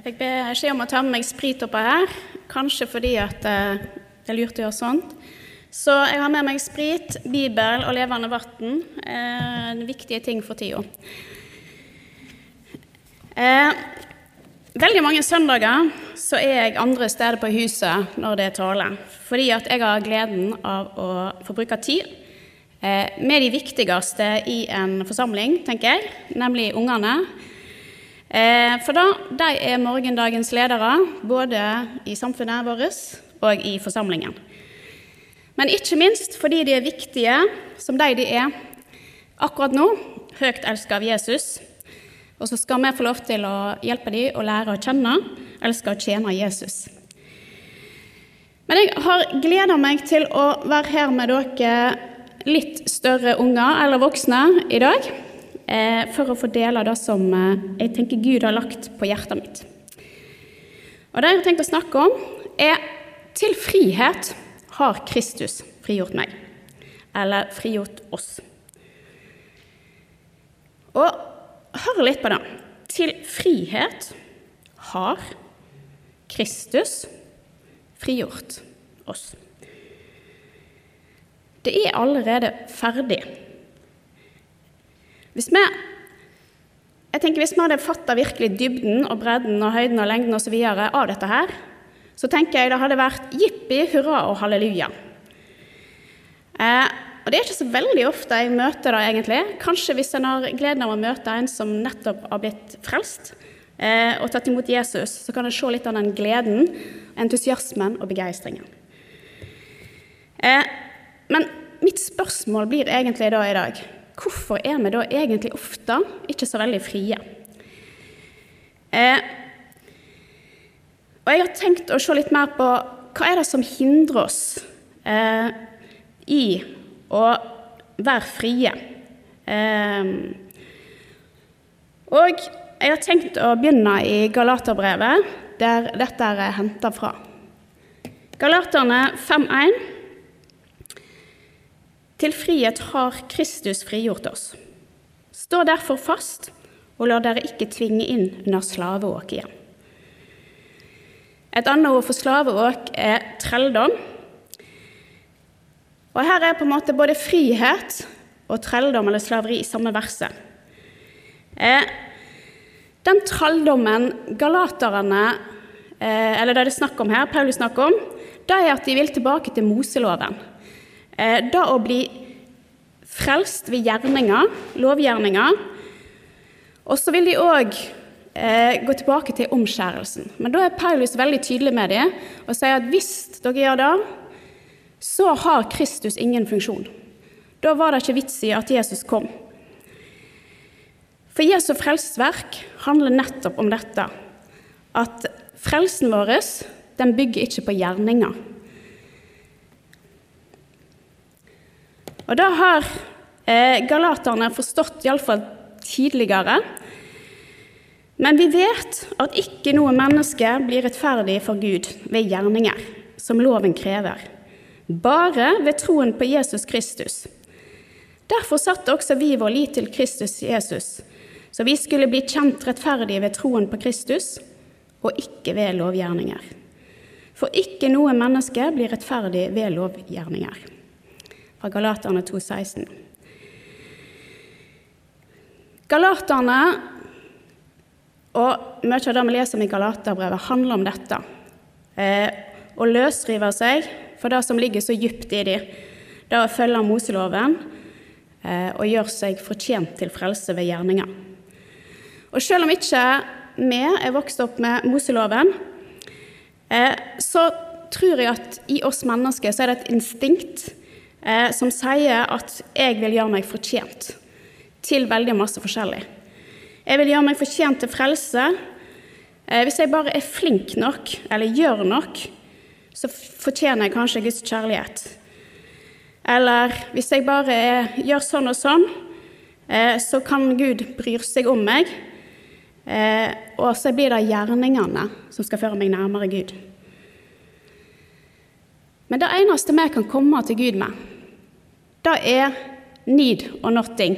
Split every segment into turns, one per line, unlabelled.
Jeg fikk beskjed om å ta med meg sprit oppå her, kanskje fordi at eh, det er lurt å gjøre sånt. Så jeg har med meg sprit, Bibel og levende vann. Eh, viktige ting for tida. Eh, veldig mange søndager så er jeg andre steder på huset når det er tale. Fordi at jeg har gleden av å få bruke tid eh, med de viktigste i en forsamling, tenker jeg, nemlig ungene. Eh, for da, de er morgendagens ledere, både i samfunnet vårt og i forsamlingen. Men ikke minst fordi de er viktige som de de er akkurat nå, høyt elsket av Jesus. Og så skal vi få lov til å hjelpe dem å lære å kjenne, elske og tjene Jesus. Men jeg har gleda meg til å være her med dere litt større unger eller voksne i dag, for å få dele det som eh, jeg tenker Gud har lagt på hjertet mitt. Og Det jeg har tenkt å snakke om, er til frihet har Kristus frigjort meg. Eller frigjort oss. Og hør litt på det. Til frihet har Kristus frigjort oss. Det er allerede ferdig. Hvis vi, jeg tenker hvis vi hadde fatta virkelig dybden og bredden og høyden og lengden osv. av dette her, så tenker jeg det hadde vært jippi, hurra og halleluja. Eh, og det er ikke så veldig ofte jeg møter det, egentlig. Kanskje hvis en har gleden av å møte en som nettopp har blitt frelst eh, og tatt imot Jesus, så kan en se litt av den gleden, entusiasmen og begeistringen. Eh, men mitt spørsmål blir egentlig da i dag hvorfor er vi da egentlig ofte ikke så veldig frie? Eh, og jeg har tenkt å se litt mer på hva er det som hindrer oss eh, i å være frie. Eh, og jeg har tenkt å begynne i Galaterbrevet, der dette er henta fra. Galaterne 5.1. Til frihet har Kristus frigjort oss. Stå derfor fast, og la dere ikke tvinge inn under slaveåk igjen. Et annet ord for slaveåk er trelldom. Og her er på en måte både frihet og trelldom eller slaveri i samme verset. Eh, den trelldommen galaterne, eh, eller det er det snakk om her, Paulus snakker om, det er at de vil tilbake til Moseloven. Eh, da å bli frelst ved gjerninger, lovgjerninger. Og så vil de òg eh, gå tilbake til omskjærelsen. Men da er Paulus veldig tydelig med det og sier at hvis dere gjør det, så har Kristus ingen funksjon. Da var det ikke vits i at Jesus kom. For Jesu frelsesverk handler nettopp om dette. At frelsen vår den bygger ikke på gjerninger. Og det har eh, galaterne forstått iallfall tidligere. Men vi vet at ikke noe menneske blir rettferdig for Gud ved gjerninger, som loven krever, bare ved troen på Jesus Kristus. Derfor satte også vi vår lit til Kristus Jesus, så vi skulle bli kjent rettferdige ved troen på Kristus, og ikke ved lovgjerninger. For ikke noe menneske blir rettferdig ved lovgjerninger. Fra Galaterne 2,16. Galaterne og mye av det vi leser om i Galaterbrevet, handler om dette. Eh, å løsrive seg for det som ligger så dypt i dem. Det å følge Moseloven eh, og gjøre seg fortjent til frelse ved gjerninger. Og selv om ikke vi er vokst opp med Moseloven, eh, så tror jeg at i oss mennesker så er det et instinkt eh, som sier at jeg vil gjøre meg fortjent til veldig masse forskjellig. Jeg vil gjøre meg fortjent til frelse. Eh, hvis jeg bare er flink nok, eller gjør nok, så fortjener jeg kanskje Guds kjærlighet. Eller hvis jeg bare er, gjør sånn og sånn, eh, så kan Gud bry seg om meg. Eh, og så blir det gjerningene som skal føre meg nærmere Gud. Men det eneste vi kan komme til Gud med, det er need og nothing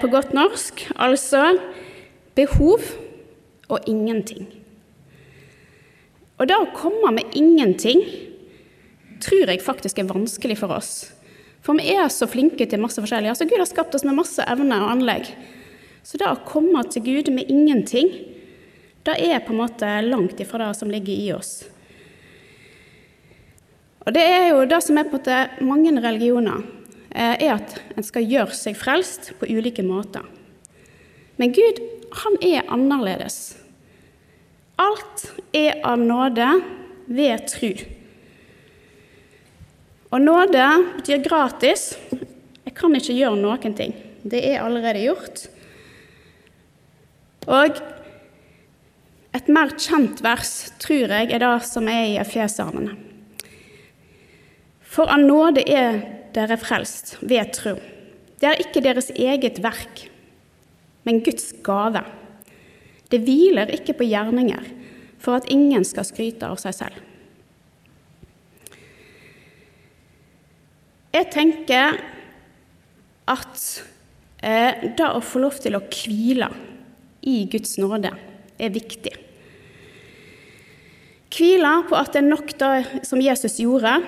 på godt norsk, altså behov og ingenting. Og det å komme med ingenting tror jeg faktisk er vanskelig for oss. For vi er så flinke til masse forskjellig. Altså Gud har skapt oss med masse evner og anlegg. Så det å komme til Gud med ingenting, det er på en måte langt ifra det som ligger i oss. Og det er jo det som er på en måte mange religioner, eh, er at en skal gjøre seg frelst på ulike måter. Men Gud, han er annerledes. Alt er av nåde ved tru. Og nåde betyr gratis. Jeg kan ikke gjøre noen ting. Det er allerede gjort. Og et mer kjent vers tror jeg er det som er i Efeserne. For av nåde er dere frelst ved tro. Det er ikke deres eget verk, men Guds gave. Det hviler ikke på gjerninger, for at ingen skal skryte av seg selv. Jeg tenker at eh, det å få lov til å hvile i Guds nåde er viktig. Hvile på at det er nok det som Jesus gjorde,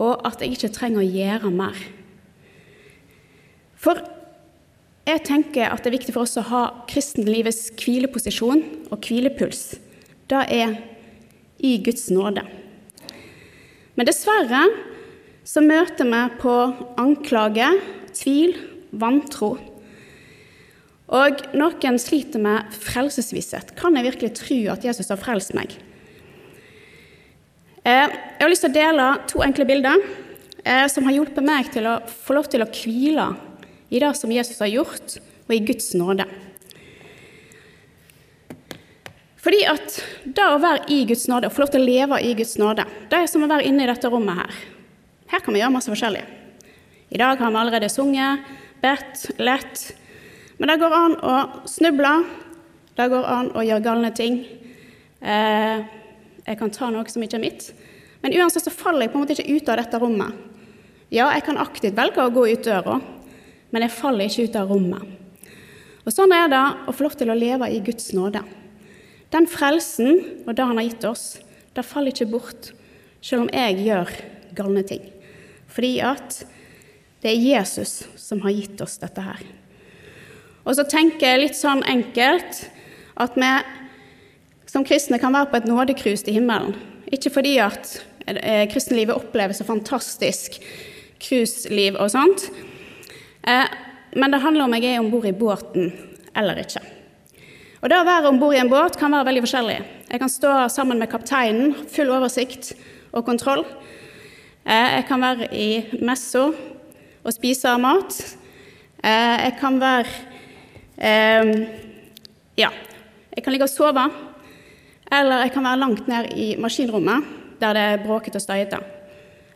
og at jeg ikke trenger å gjøre mer. For jeg tenker at det er viktig for oss å ha kristenlivets hvileposisjon og hvilepuls. Det er i Guds nåde. Men dessverre så møter vi på anklage, tvil, vantro. Og noen sliter med frelsesvisshet. Kan jeg virkelig tro at Jesus har frelst meg? Eh, jeg har lyst til å dele to enkle bilder eh, som har hjulpet meg til å få lov til å hvile i det som Jesus har gjort, og i Guds nåde. Fordi at det å være i Guds nåde, å få lov til å leve i Guds nåde, det er som å være inne i dette rommet her. Her kan vi gjøre masse forskjellig. I dag har vi allerede sunget, bedt, lett. Men det går an å snuble. Det går an å gjøre galne ting. Eh, jeg kan ta noe som ikke er mitt. Men uansett så faller jeg på en måte ikke ut av dette rommet. Ja, jeg kan aktivt velge å gå ut døra, men jeg faller ikke ut av rommet. Og Sånn er det å få lov til å leve i Guds nåde. Den frelsen og det Han har gitt oss, det faller ikke bort, selv om jeg gjør galne ting. Fordi at det er Jesus som har gitt oss dette her. Og så tenker jeg litt sånn enkelt at vi som kristne kan være på et nådekrus til himmelen. Ikke fordi at eh, kristenlivet oppleves så fantastisk cruiseliv og sånt, eh, men det handler om jeg er om bord i båten eller ikke. Og Det å være om bord i en båt kan være veldig forskjellig. Jeg kan stå sammen med kapteinen, full oversikt og kontroll. Eh, jeg kan være i messa og spise mat. Jeg kan være Ja, jeg kan ligge og sove. Eller jeg kan være langt ned i maskinrommet, der det er bråkete og støyete.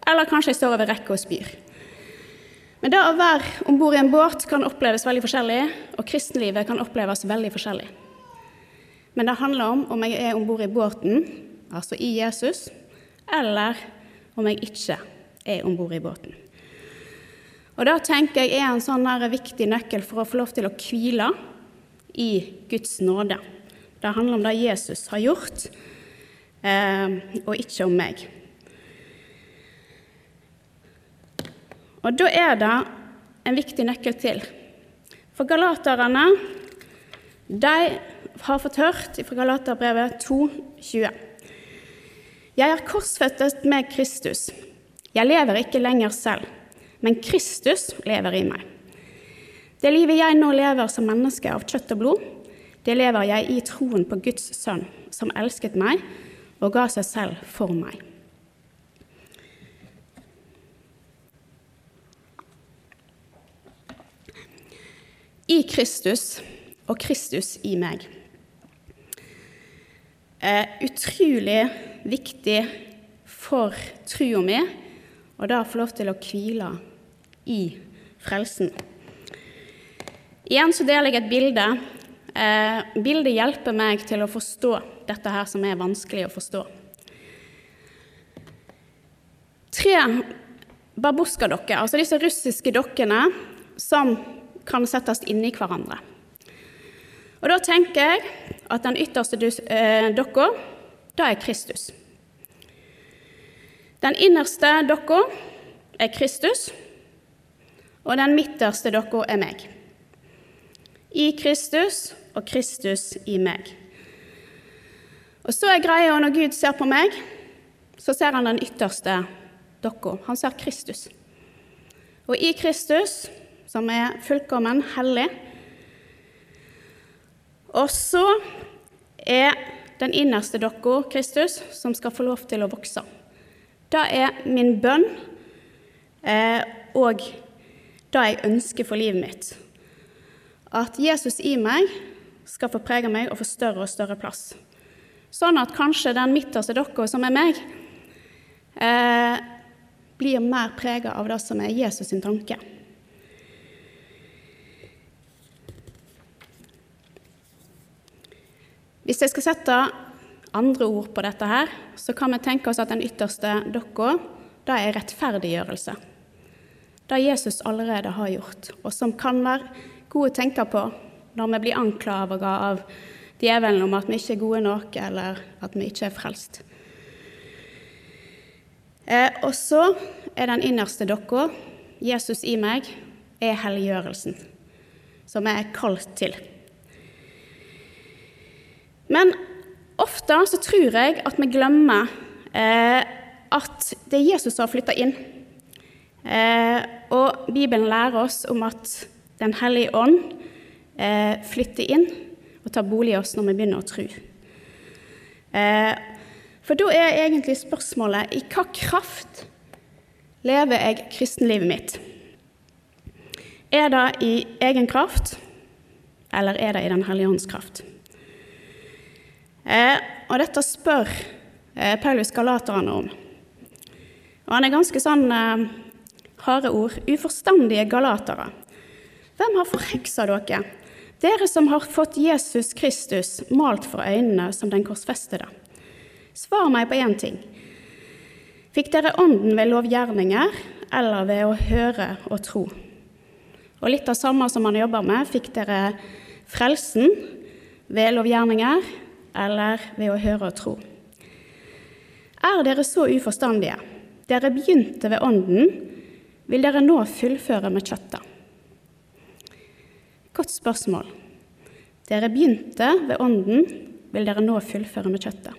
Eller kanskje jeg står over rekke og spyr. Men det å være om bord i en båt kan oppleves veldig forskjellig, og kristenlivet kan oppleves veldig forskjellig. Men det handler om om jeg er om bord i båten, altså i Jesus, eller om jeg ikke er om bord i båten. Og Det tenker jeg er en sånn viktig nøkkel for å få lov til å hvile i Guds nåde. Det handler om det Jesus har gjort, eh, og ikke om meg. Og Da er det en viktig nøkkel til. For galaterne de har fått hørt fra Galaterbrevet 2,20. Jeg er korsføttet med Kristus. Jeg lever ikke lenger selv, men Kristus lever i meg. Det livet jeg nå lever som menneske av kjøtt og blod, det lever jeg i troen på Guds sønn, som elsket meg og ga seg selv for meg. I Kristus og Kristus i meg. Eh, utrolig viktig for trua mi, og da få lov til å hvile i frelsen. Igjen så deler jeg et bilde. Eh, bildet hjelper meg til å forstå dette her som er vanskelig å forstå. Tre babuska-dokker, altså disse russiske dokkene som kan settes inni hverandre. Og da tenker jeg at den ytterste eh, dokka, det er Kristus. Den innerste dokka er Kristus, og den midterste dokka er meg. I Kristus og Kristus i meg. Og så er greia når Gud ser på meg, så ser han den ytterste dokka. Han ser Kristus. Og i Kristus, som er fullkommen hellig, og så er den innerste dokka Kristus, som skal få lov til å vokse. Det er min bønn eh, og det jeg ønsker for livet mitt. At Jesus i meg skal få prege meg og få større og større plass. Sånn at kanskje den midterste dere, som er meg, eh, blir mer prega av det som er Jesus sin tanke. Hvis jeg skal sette andre ord på dette her, så kan vi tenke oss at den ytterste dokka, det er rettferdiggjørelse. Det Jesus allerede har gjort, og som kan være gode å tenke på når vi blir anklaget av djevelen om at vi ikke er gode nok, eller at vi ikke er frelst. Eh, og så er den innerste dokka, Jesus i meg, er helliggjørelsen, som jeg er kalt til. Men ofte så tror jeg at vi glemmer eh, at det er Jesus som har flytta inn. Eh, og Bibelen lærer oss om at Den hellige ånd eh, flytter inn og tar bolig i oss når vi begynner å tro. Eh, for da er egentlig spørsmålet i hva kraft lever jeg kristenlivet mitt? Er det i egen kraft, eller er det i Den hellige ånds kraft? Eh, og dette spør eh, Paulus galaterne om. Og han er ganske sånn eh, harde ord. Uforstandige galatere. Hvem har forheksa dere? Dere som har fått Jesus Kristus malt for øynene som den korsfestede. Svar meg på én ting. Fikk dere ånden ved lovgjerninger eller ved å høre og tro? Og litt av samme som han jobber med, fikk dere frelsen ved lovgjerninger eller ved å høre og tro. Er dere så uforstandige? Dere begynte ved Ånden, vil dere nå fullføre med kjøttet? Godt spørsmål. Dere begynte ved Ånden, vil dere nå fullføre med kjøttet?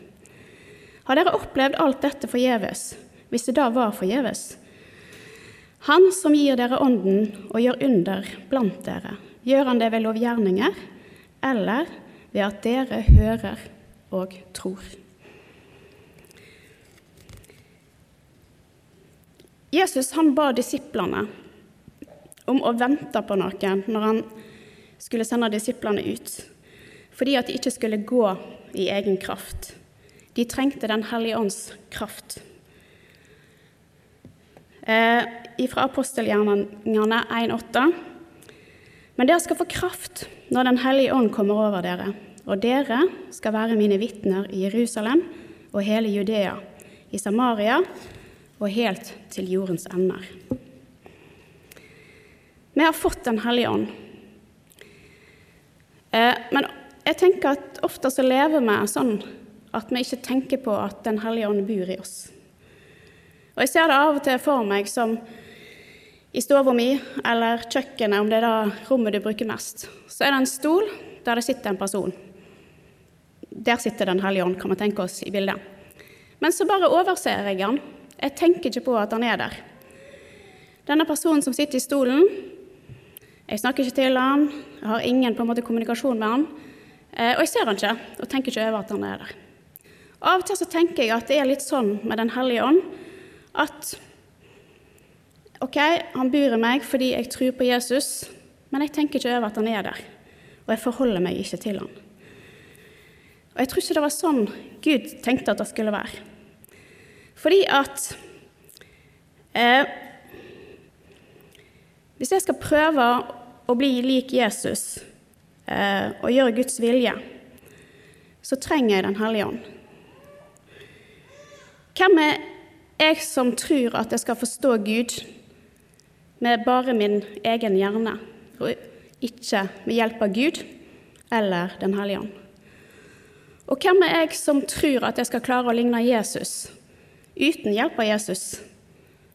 Har dere opplevd alt dette forgjeves, hvis det da var forgjeves? Han som gir dere Ånden og gjør under blant dere, gjør han det ved lovgjerninger eller ved at dere hører og tror. Jesus han ba disiplene om å vente på noen når han skulle sende disiplene ut, fordi at de ikke skulle gå i egen kraft. De trengte Den hellige ånds kraft. Eh, fra apostelgjerningene 1,8.: Men dere skal få kraft når Den hellige ånd kommer over dere, og dere skal være mine vitner i Jerusalem og hele Judea, i Samaria og helt til jordens ender. Vi har fått Den hellige ånd. Eh, men jeg tenker at ofte så lever vi sånn at vi ikke tenker på at Den hellige ånd bor i oss. Og Jeg ser det av og til for meg som i stua mi eller kjøkkenet, om det er det rommet du bruker mest, så er det en stol der det sitter en person. Der sitter Den hellige ånd, kan vi tenke oss i bildet. Men så bare overser jeg han. Jeg tenker ikke på at han er der. Denne personen som sitter i stolen, jeg snakker ikke til han, jeg har ingen på en måte kommunikasjon med han. Eh, og jeg ser han ikke, og tenker ikke over at han er der. Av og til så tenker jeg at det er litt sånn med Den hellige ånd at OK, han bor i meg fordi jeg tror på Jesus, men jeg tenker ikke over at han er der. Og jeg forholder meg ikke til han. Og jeg tror ikke det var sånn Gud tenkte at det skulle være. Fordi at eh, Hvis jeg skal prøve å bli lik Jesus eh, og gjøre Guds vilje, så trenger jeg Den hellige ånd. Hvem er jeg som tror at jeg skal forstå Gud med bare min egen hjerne, og ikke med hjelp av Gud, eller Den hellige ånd. Og hvem er jeg som tror at jeg skal klare å ligne Jesus uten hjelp av Jesus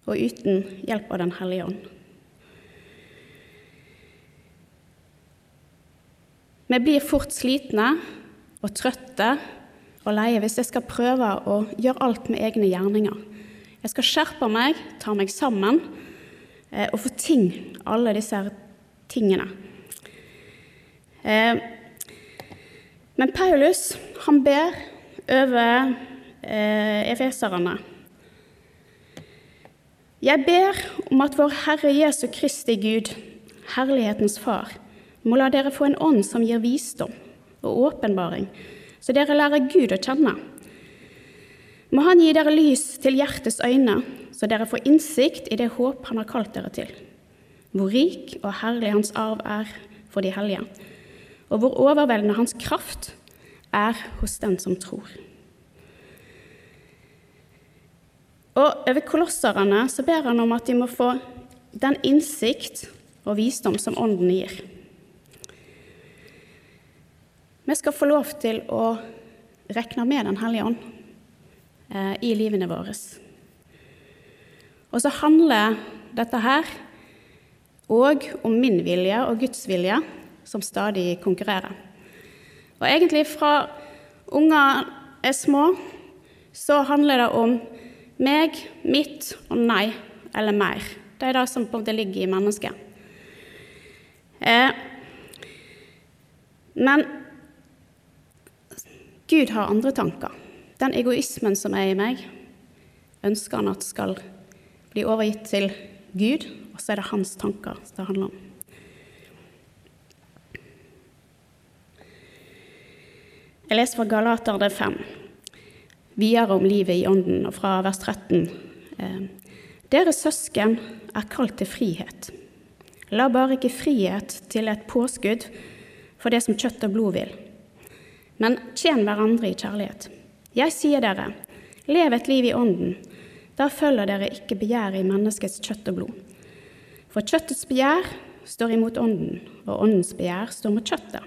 og uten hjelp av Den hellige ånd? Vi blir fort slitne og trøtte og leie hvis jeg skal prøve å gjøre alt med egne gjerninger. Jeg skal skjerpe meg, ta meg sammen eh, og få ting, alle disse tingene. Eh, men Paulus han ber over eh, efeserne. Jeg ber om at vår Herre Jesu Kristi Gud, herlighetens Far, må la dere få en ånd som gir visdom og åpenbaring, så dere lærer Gud å kjenne. Må Han gi dere lys til hjertets øyne, så dere får innsikt i det håp Han har kalt dere til, hvor rik og herlig Hans arv er for de hellige, og hvor overveldende Hans kraft er hos den som tror. Og over kolosserne så ber han om at de må få den innsikt og visdom som Ånden gir. Vi skal få lov til å regne med Den hellige ånd eh, i livene våre. Og så handler dette her òg om min vilje og Guds vilje, som stadig konkurrerer. Og egentlig fra unger er små, så handler det om meg, mitt og nei eller mer. Det er det som på en måte ligger i mennesket. Eh, men Gud har andre tanker. Den egoismen som er i meg, ønsker han at skal bli overgitt til Gud, og så er det hans tanker det handler om. Jeg leser fra Galaterne 5, videre om livet i Ånden, og fra vers 13. Eh, Dere søsken er kalt til frihet. La bare ikke frihet til et påskudd for det som kjøtt og blod vil, men tjen hverandre i kjærlighet. Jeg sier dere, lev et liv i Ånden. Da følger dere ikke begjæret i menneskets kjøtt og blod. For kjøttets begjær står imot Ånden, og Åndens begjær står mot kjøttet.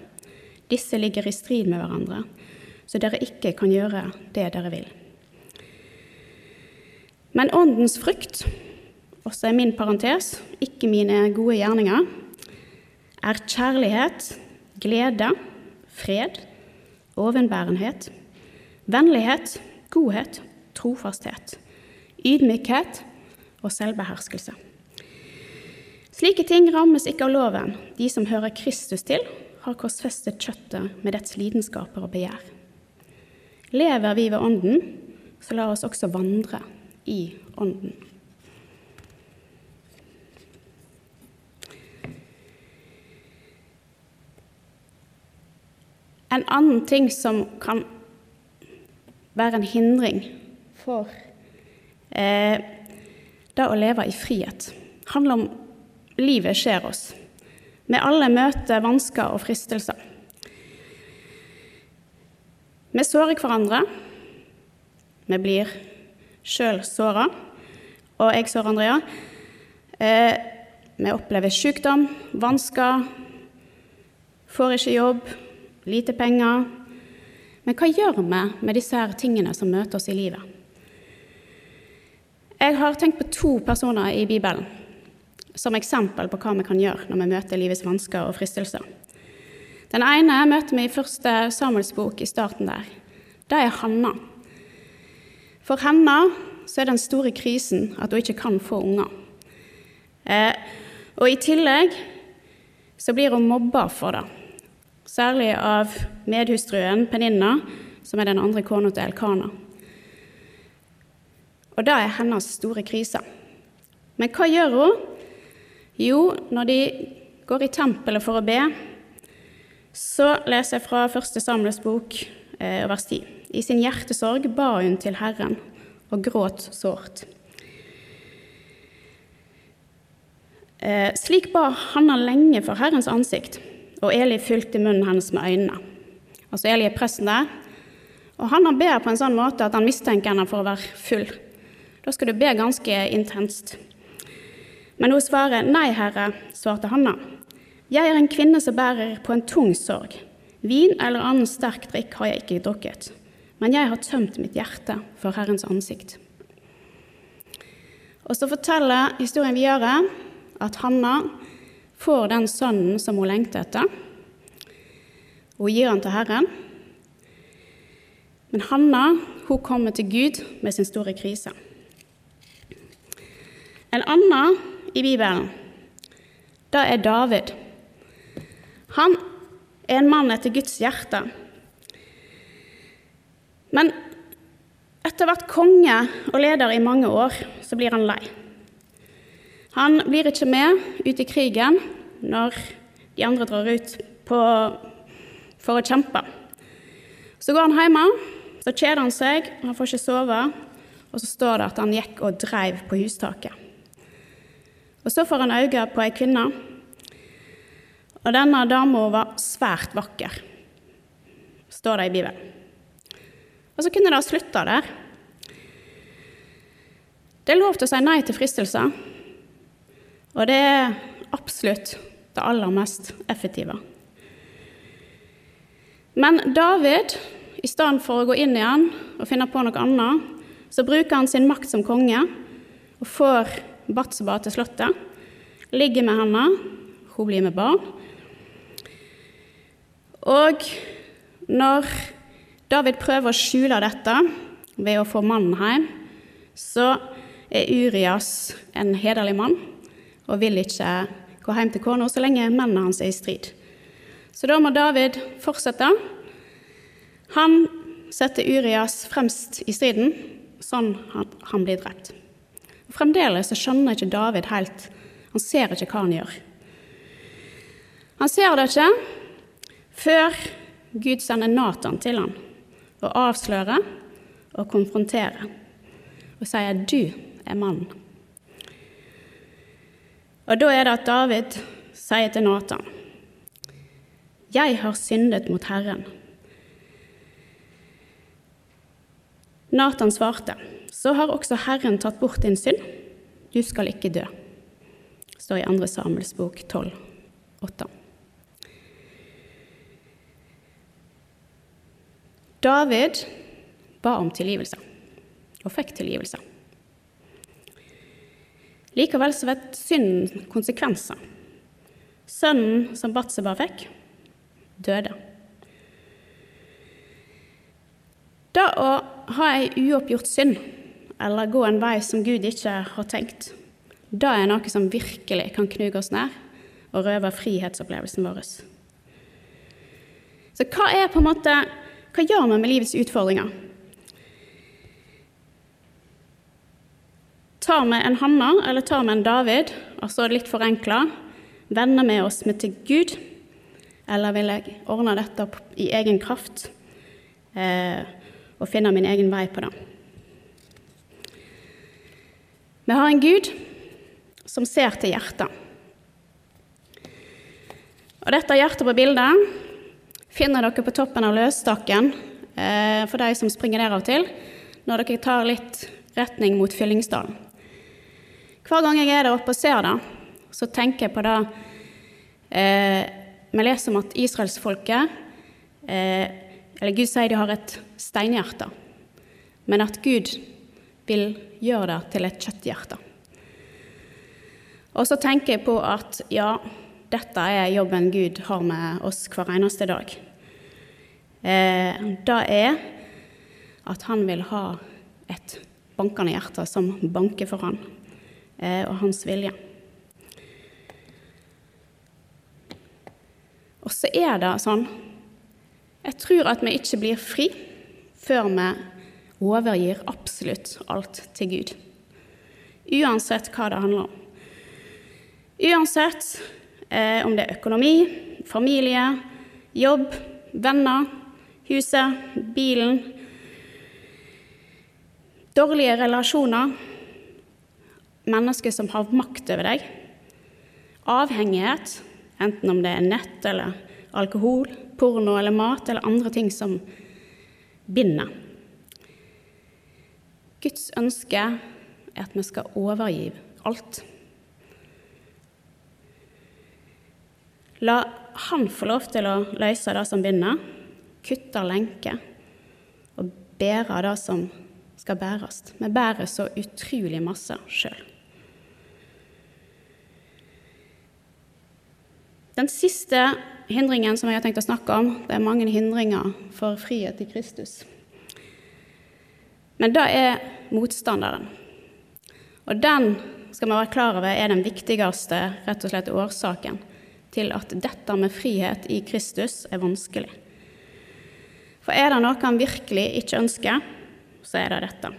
Disse ligger i strid med hverandre, så dere ikke kan gjøre det dere vil. Men åndens frukt, også i min parentes, ikke mine gode gjerninger, er kjærlighet, glede, fred, ovenbærenhet, vennlighet, godhet, trofasthet, ydmykhet og selvbeherskelse. Slike ting rammes ikke av loven. De som hører Kristus til, har korsfestet kjøttet med dets lidenskaper og begjær. Lever vi ved Ånden, så la oss også vandre i Ånden. En annen ting som kan være en hindring for eh, det å leve i frihet, handler om livet skjer oss. Vi alle møter vansker og fristelser. Vi sårer hverandre. Vi blir sjøl såra, og jeg sårer Andrea. Eh, vi opplever sykdom, vansker, får ikke jobb, lite penger. Men hva gjør vi med disse her tingene som møter oss i livet? Jeg har tenkt på to personer i Bibelen som eksempel på hva vi kan gjøre når vi møter livets vansker og fristelser. Den ene møter vi i første Samuels bok i starten der. Det er Hanna. For henne så er den store krisen at hun ikke kan få unger. Eh, og i tillegg så blir hun mobba for det. Særlig av medhustruen Peninna, som er den andre kona til Elkana. Og det er hennes store krise. Men hva gjør hun? Jo, når de går i tempelet for å be, så leser jeg fra første Samuels bok, eh, vers 10. I sin hjertesorg ba hun til Herren og gråt sårt. Eh, slik ba Hanna lenge for Herrens ansikt, og Eli fulgte munnen hennes med øynene. Altså Eli er presten der, og Hanna ber på en sånn måte at han mistenker henne for å være full. Da skal du be ganske intenst. Men hun svarer, Nei, Herre, svarte Hanna. Jeg er en kvinne som bærer på en tung sorg. Vin eller annen sterk drikk har jeg ikke drukket, men jeg har tømt mitt hjerte for Herrens ansikt. Og så forteller historien videre at Hanna får den sønnen som hun lengter etter. og gir han til Herren. Men Hanna hun kommer til Gud med sin store krise. En annen i Bibelen, det er David. Han er en mann etter Guds hjerte. Men etter hvert konge og leder i mange år, så blir han lei. Han blir ikke med ut i krigen når de andre drar ut på, for å kjempe. Så går han hjemme, så kjeder han seg, han får ikke sove, og så står det at han gikk og dreiv på hustaket. Og Så får han øye på ei kvinne, og denne dama var svært vakker, står det i Bibelen. Og så kunne det ha slutta der. Det er lov til å si nei til fristelser, og det er absolutt det aller mest effektive. Men David, i stedet for å gå inn igjen og finne på noe annet, så bruker han sin makt som konge og får Batseba til slottet, ligger med henne, hun blir med barn. Og når David prøver å skjule dette ved å få mannen hjem, så er Urias en hederlig mann og vil ikke gå hjem til kona så lenge mennene hans er i strid. Så da må David fortsette. Han setter Urias fremst i striden, sånn at han blir drept. Fremdeles så skjønner ikke David helt Han ser ikke hva han gjør. Han ser det ikke før Gud sender Nathan til ham og avslører og konfronterer og sier 'du er mannen'. Og da er det at David sier til Nathan 'Jeg har syndet mot Herren'. Nathan svarte, 'Så har også Herren tatt bort din synd. Du skal ikke dø'. Står i 2. Samuels bok 12, 8. David ba om tilgivelse, og fikk tilgivelse. Likevel så vet synden konsekvenser. Sønnen som Batseba fikk, døde. Det å ha ei uoppgjort synd, eller gå en vei som Gud ikke har tenkt, det er noe som virkelig kan knuge oss ned og røve frihetsopplevelsen vår. Så hva er på en måte hva gjør vi med livets utfordringer? Tar vi en Hanna eller tar vi en David, altså litt forenkla, vender vi oss med til Gud, eller vil jeg ordne dette opp i egen kraft eh, og finne min egen vei på det? Vi har en Gud som ser til hjertet. Og dette hjertet på bildet finner dere på toppen av løsstakken eh, for de som springer der av til, når dere tar litt retning mot Fyllingsdalen. Hver gang jeg er der oppe og ser det, så tenker jeg på det eh, Vi leser om at israelsfolket eh, Eller Gud sier de har et steinhjerte, men at Gud vil gjøre det til et kjøtthjerte. Og så tenker jeg på at ja, dette er jobben Gud har med oss hver eneste dag. Eh, det er at han vil ha et bankende hjerte som banker for han, og hans vilje. Og så er det sånn Jeg tror at vi ikke blir fri før vi overgir absolutt alt til Gud. Uansett hva det handler om. Uansett Eh, om det er økonomi, familie, jobb, venner, huset, bilen. Dårlige relasjoner. Mennesker som har makt over deg. Avhengighet, enten om det er nett eller alkohol, porno eller mat eller andre ting som binder. Guds ønske er at vi skal overgi alt. La han få lov til å løse det som binder, kutte lenker og bære det som skal bæres. Vi bærer så utrolig masse sjøl. Den siste hindringen som jeg har tenkt å snakke om, det er mange hindringer for frihet i Kristus. Men det er motstanderen. Og den skal vi være klar over er den viktigste rett og slett årsaken til at dette med frihet i Kristus er vanskelig. For er det noe han virkelig ikke ønsker, så er det dette.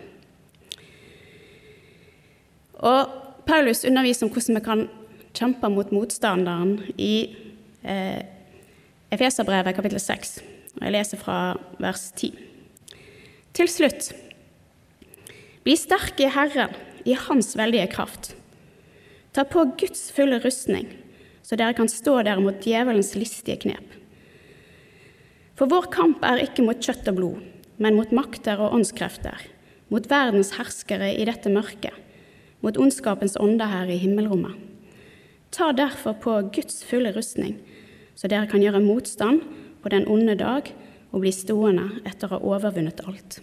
Og Paulus underviser om hvordan vi kan kjemper mot motstanderen i eh, Efeserbrevet kapittel 6. Og jeg leser fra vers 10. Til slutt, bli sterke i Herren, i Hans veldige kraft. Ta på Guds fulle rustning, så dere kan stå der mot djevelens listige knep. For vår kamp er ikke mot kjøtt og blod, men mot makter og åndskrefter, mot verdens herskere i dette mørket, mot ondskapens ånde her i himmelrommet. Ta derfor på Guds fulle rustning, så dere kan gjøre motstand på den onde dag og bli stående etter å ha overvunnet alt.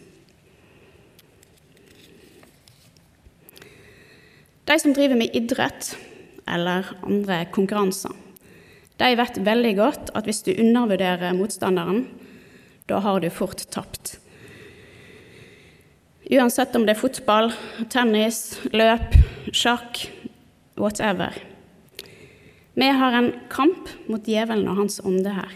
De som driver med idrett eller andre konkurranser, de vet veldig godt at hvis du undervurderer motstanderen, da har du fort tapt. Uansett om det er fotball, tennis, løp, sjakk, whatever. Vi har en kamp mot djevelen og hans ånde her.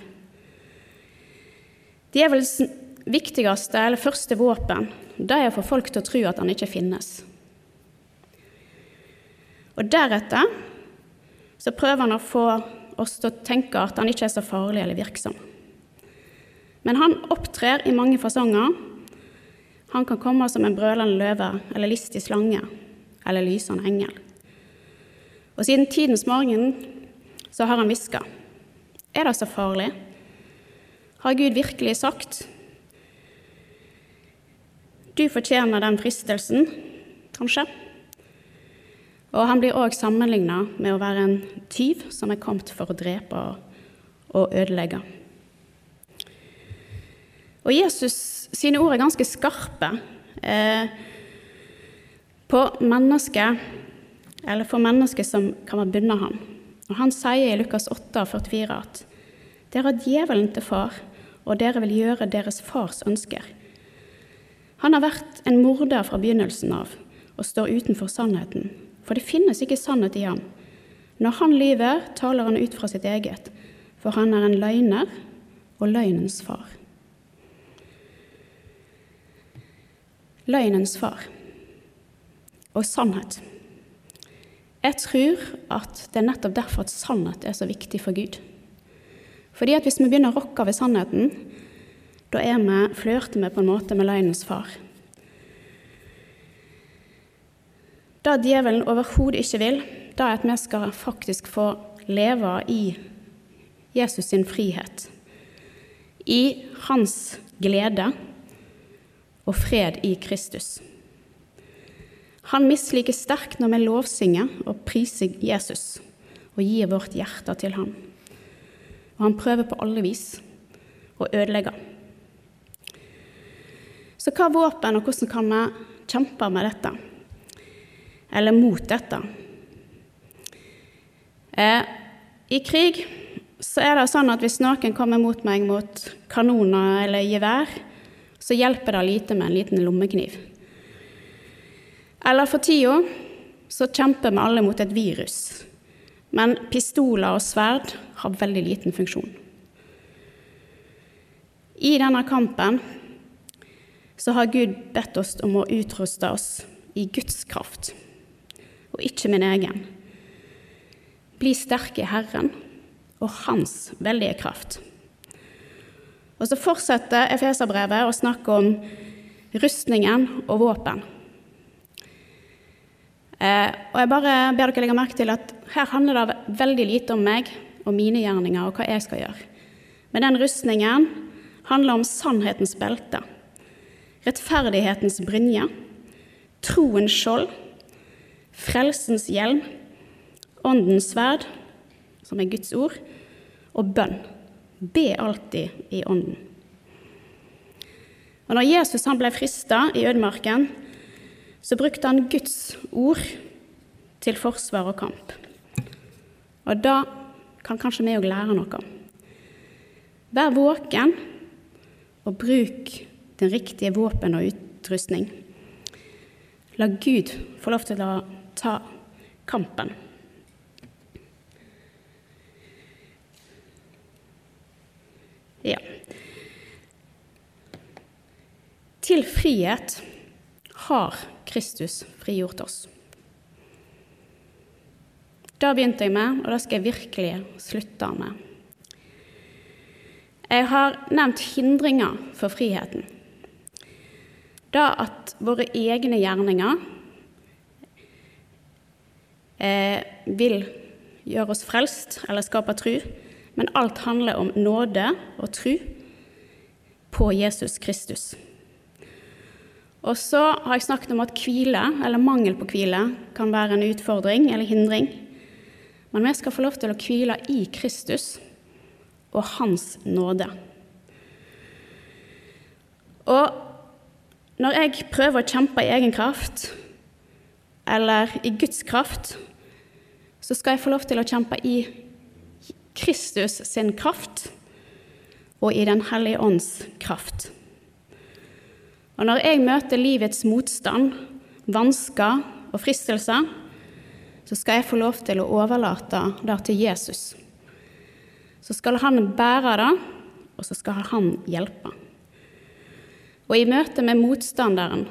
Djevelens viktigste eller første våpen det er å få folk til å tro at han ikke finnes. Og deretter så prøver han å få oss til å tenke at han ikke er så farlig eller virksom. Men han opptrer i mange fasonger. Han kan komme som en brølende løve eller listig slange eller lysende engel. Og siden tidens morgen så har han hviska. Er det så farlig? Har Gud virkelig sagt? Du fortjener den fristelsen, kanskje? Og han blir òg sammenligna med å være en tyv som er kommet for å drepe og ødelegge. Og Jesus sine ord er ganske skarpe eh, på mennesket, eller for mennesker som kan være bundet ham. Og Han sier i Lukas 8, 44 at dere har djevelen til far, og dere vil gjøre deres fars ønsker. Han har vært en morder fra begynnelsen av og står utenfor sannheten, for det finnes ikke sannhet i ham. Når han lyver, taler han ut fra sitt eget, for han er en løgner og løgnens far. Løgnens far og sannhet. Jeg tror at det er nettopp derfor at sannhet er så viktig for Gud. Fordi at hvis vi begynner å rokke ved sannheten, da er vi, flørter vi på en måte med løgnens far. Det djevelen overhodet ikke vil, det er at vi skal faktisk få leve i Jesus sin frihet. I hans glede og fred i Kristus. Han misliker sterkt når vi lovsynger og priser Jesus og gir vårt hjerte til ham. Og han prøver på alle vis å ødelegge. Så hva våpen, og hvordan kan vi kjempe med dette? Eller mot dette? Eh, I krig så er det sånn at hvis noen kommer mot meg mot kanoner eller gevær, så hjelper det lite med en liten lommekniv. Eller for tida så kjemper vi alle mot et virus. Men pistoler og sverd har veldig liten funksjon. I denne kampen så har Gud bedt oss om å utruste oss i Guds kraft, og ikke min egen. Bli sterke i Herren og Hans veldige kraft. Og så fortsetter Efeserbrevet å snakke om rustningen og våpen. Eh, og jeg bare ber dere legge merke til at her handler det veldig lite om meg og mine gjerninger og hva jeg skal gjøre. Men den rustningen handler om sannhetens belte, rettferdighetens brynje, troens skjold, frelsens hjelm, åndens sverd, som er Guds ord, og bønn. Be alltid i Ånden. Og når Jesus ble frista i ødemarken, så brukte han Guds ord til forsvar og kamp. Og da kan kanskje vi òg lære noe. Vær våken og bruk den riktige våpen og utrustning. La Gud få lov til å ta kampen. Ja. Til frihet har Kristus frigjort oss. Det begynte jeg med, og det skal jeg virkelig slutte med. Jeg har nevnt hindringer for friheten. Da at våre egne gjerninger eh, vil gjøre oss frelst eller skape tru, men alt handler om nåde og tru på Jesus Kristus. Og så har jeg snakket om at hvile, eller mangel på hvile, kan være en utfordring eller hindring. Men vi skal få lov til å hvile i Kristus og Hans nåde. Og når jeg prøver å kjempe i egen kraft, eller i Guds kraft, så skal jeg få lov til å kjempe i Kristus sin kraft og i Den hellige ånds kraft. Og når jeg møter livets motstand, vansker og fristelser, så skal jeg få lov til å overlate det til Jesus. Så skal han bære det, og så skal han hjelpe. Og i møte med motstanderen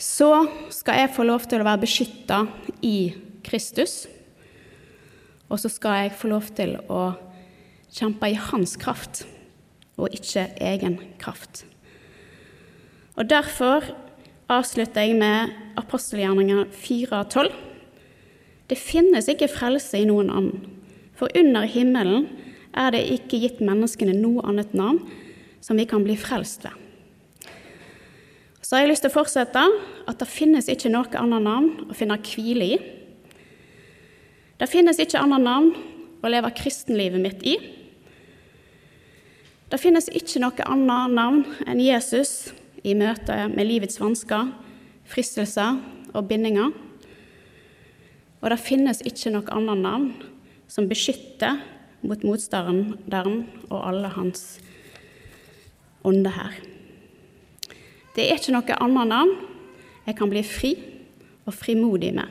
så skal jeg få lov til å være beskytta i Kristus. Og så skal jeg få lov til å kjempe i hans kraft, og ikke egen kraft. Og Derfor avslutter jeg med apostelgjerninger 4,12. Det finnes ikke frelse i noen annen, for under himmelen er det ikke gitt menneskene noe annet navn som vi kan bli frelst ved. Så har jeg lyst til å fortsette at det finnes ikke noe annet navn å finne hvile i. Det finnes ikke annet navn å leve kristenlivet mitt i. Det finnes ikke noe annet navn enn Jesus i møte med livets vansker, fristelser og bindinger. Og det finnes ikke noe annet navn som beskytter mot motstanderen og alle hans ånder her. Det er ikke noe annet navn jeg kan bli fri og frimodig med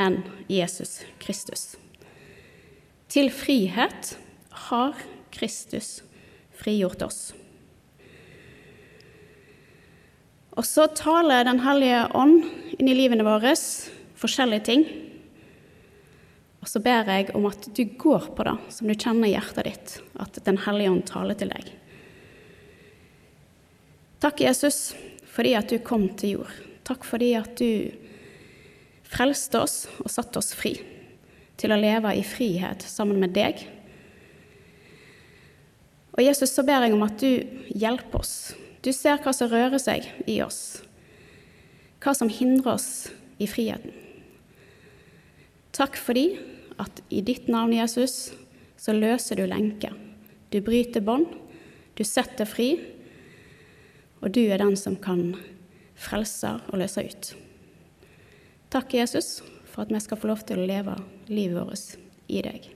enn Jesus Kristus. Til frihet har Kristus frigjort oss. Og så taler Den hellige ånd inn i livene våre forskjellige ting. Og så ber jeg om at du går på det som du kjenner i hjertet ditt, at Den hellige ånd taler til deg. Takk, Jesus, fordi at du kom til jord. Takk fordi at du frelste oss og satte oss fri til å leve i frihet sammen med deg. Og Jesus, så ber jeg om at du hjelper oss du ser hva som rører seg i oss, hva som hindrer oss i friheten. Takk fordi at i ditt navn, Jesus, så løser du lenker. Du bryter bånd, du setter fri, og du er den som kan frelse og løse ut. Takk, Jesus, for at vi skal få lov til å leve livet vårt i deg.